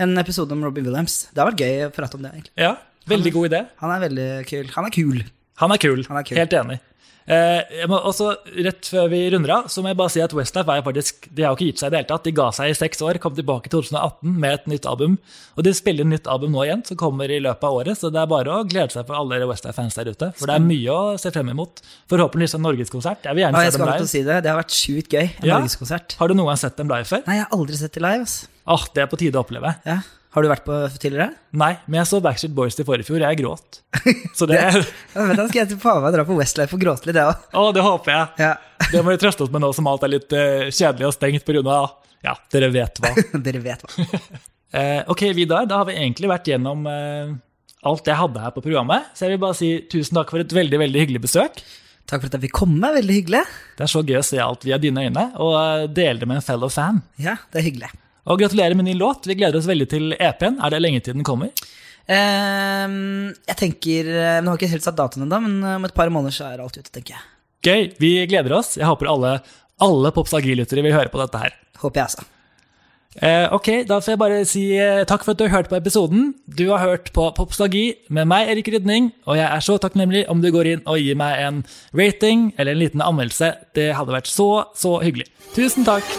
S2: en episode om Robbie Williams. Det har vært gøy å prate om det. egentlig.
S1: Ja, veldig god idé.
S2: Han er veldig kul. Han er kul.
S1: Han er kul.
S2: Han er kul.
S1: Helt enig. Eh, også, rett før vi runder av, så må jeg bare si at Westlife er faktisk, de har ikke gitt seg i det hele tatt. De ga seg i seks år, kom tilbake i 2018 med et nytt album. Og de spiller nytt album nå igjen, som kommer i løpet av året. Så det er bare å glede seg for alle Westlife-fans der ute. For det er mye å se frem imot. Forhåpentligvis en norgeskonsert. Jeg vil
S2: Ja, jeg
S1: se dem live.
S2: si det. Det har vært sjukt gøy. En
S1: Ja.
S2: norgeskonsert.
S1: Har du noen gang sett dem live før?
S2: Nei, jeg har aldri sett dem live. ass.
S1: Åh, det er på tide å oppleve.
S2: Ja. Har du vært på tidligere?
S1: Nei, men jeg så Backstreet Boys til forrige fjor. Jeg gråt. Så det
S2: Ja, men da skal jeg faen meg dra på Westlife og gråte litt, jeg òg.
S1: Å, det håper jeg.
S2: Ja.
S1: Det må vi trøste oss med nå som alt er litt uh, kjedelig og stengt pga. Ja, dere vet hva.
S2: Dere vet hva.
S1: Eh, ok, Vidar, da har vi egentlig vært gjennom eh, alt jeg hadde her på programmet. Så jeg vil bare si tusen takk for et veldig veldig hyggelig besøk.
S2: Takk for at jeg fikk komme. Veldig hyggelig.
S1: Det er så gøy å se alt via dine øyne, og eh, dele det med en fellow fan.
S2: Ja, det er hyggelig.
S1: Og gratulerer med ny låt. Vi gleder oss veldig til EP-en. Er det lenge til den kommer?
S2: Um, jeg tenker eh, Nå har jeg ikke helt satt datoen ennå, men eh, om et par måneder så er alt ute, tenker jeg.
S1: Gøy. Vi gleder oss. Jeg håper alle, alle Popsagi-lyttere vil høre på dette her.
S2: Håper jeg, altså.
S1: Ok, da får jeg bare si takk for at du har hørt på episoden. Du har hørt på Popsagi med meg, Erik Rydning, og jeg er så takknemlig om du går inn og gir meg en rating eller en liten anmeldelse. Det hadde vært så, så hyggelig. Tusen takk!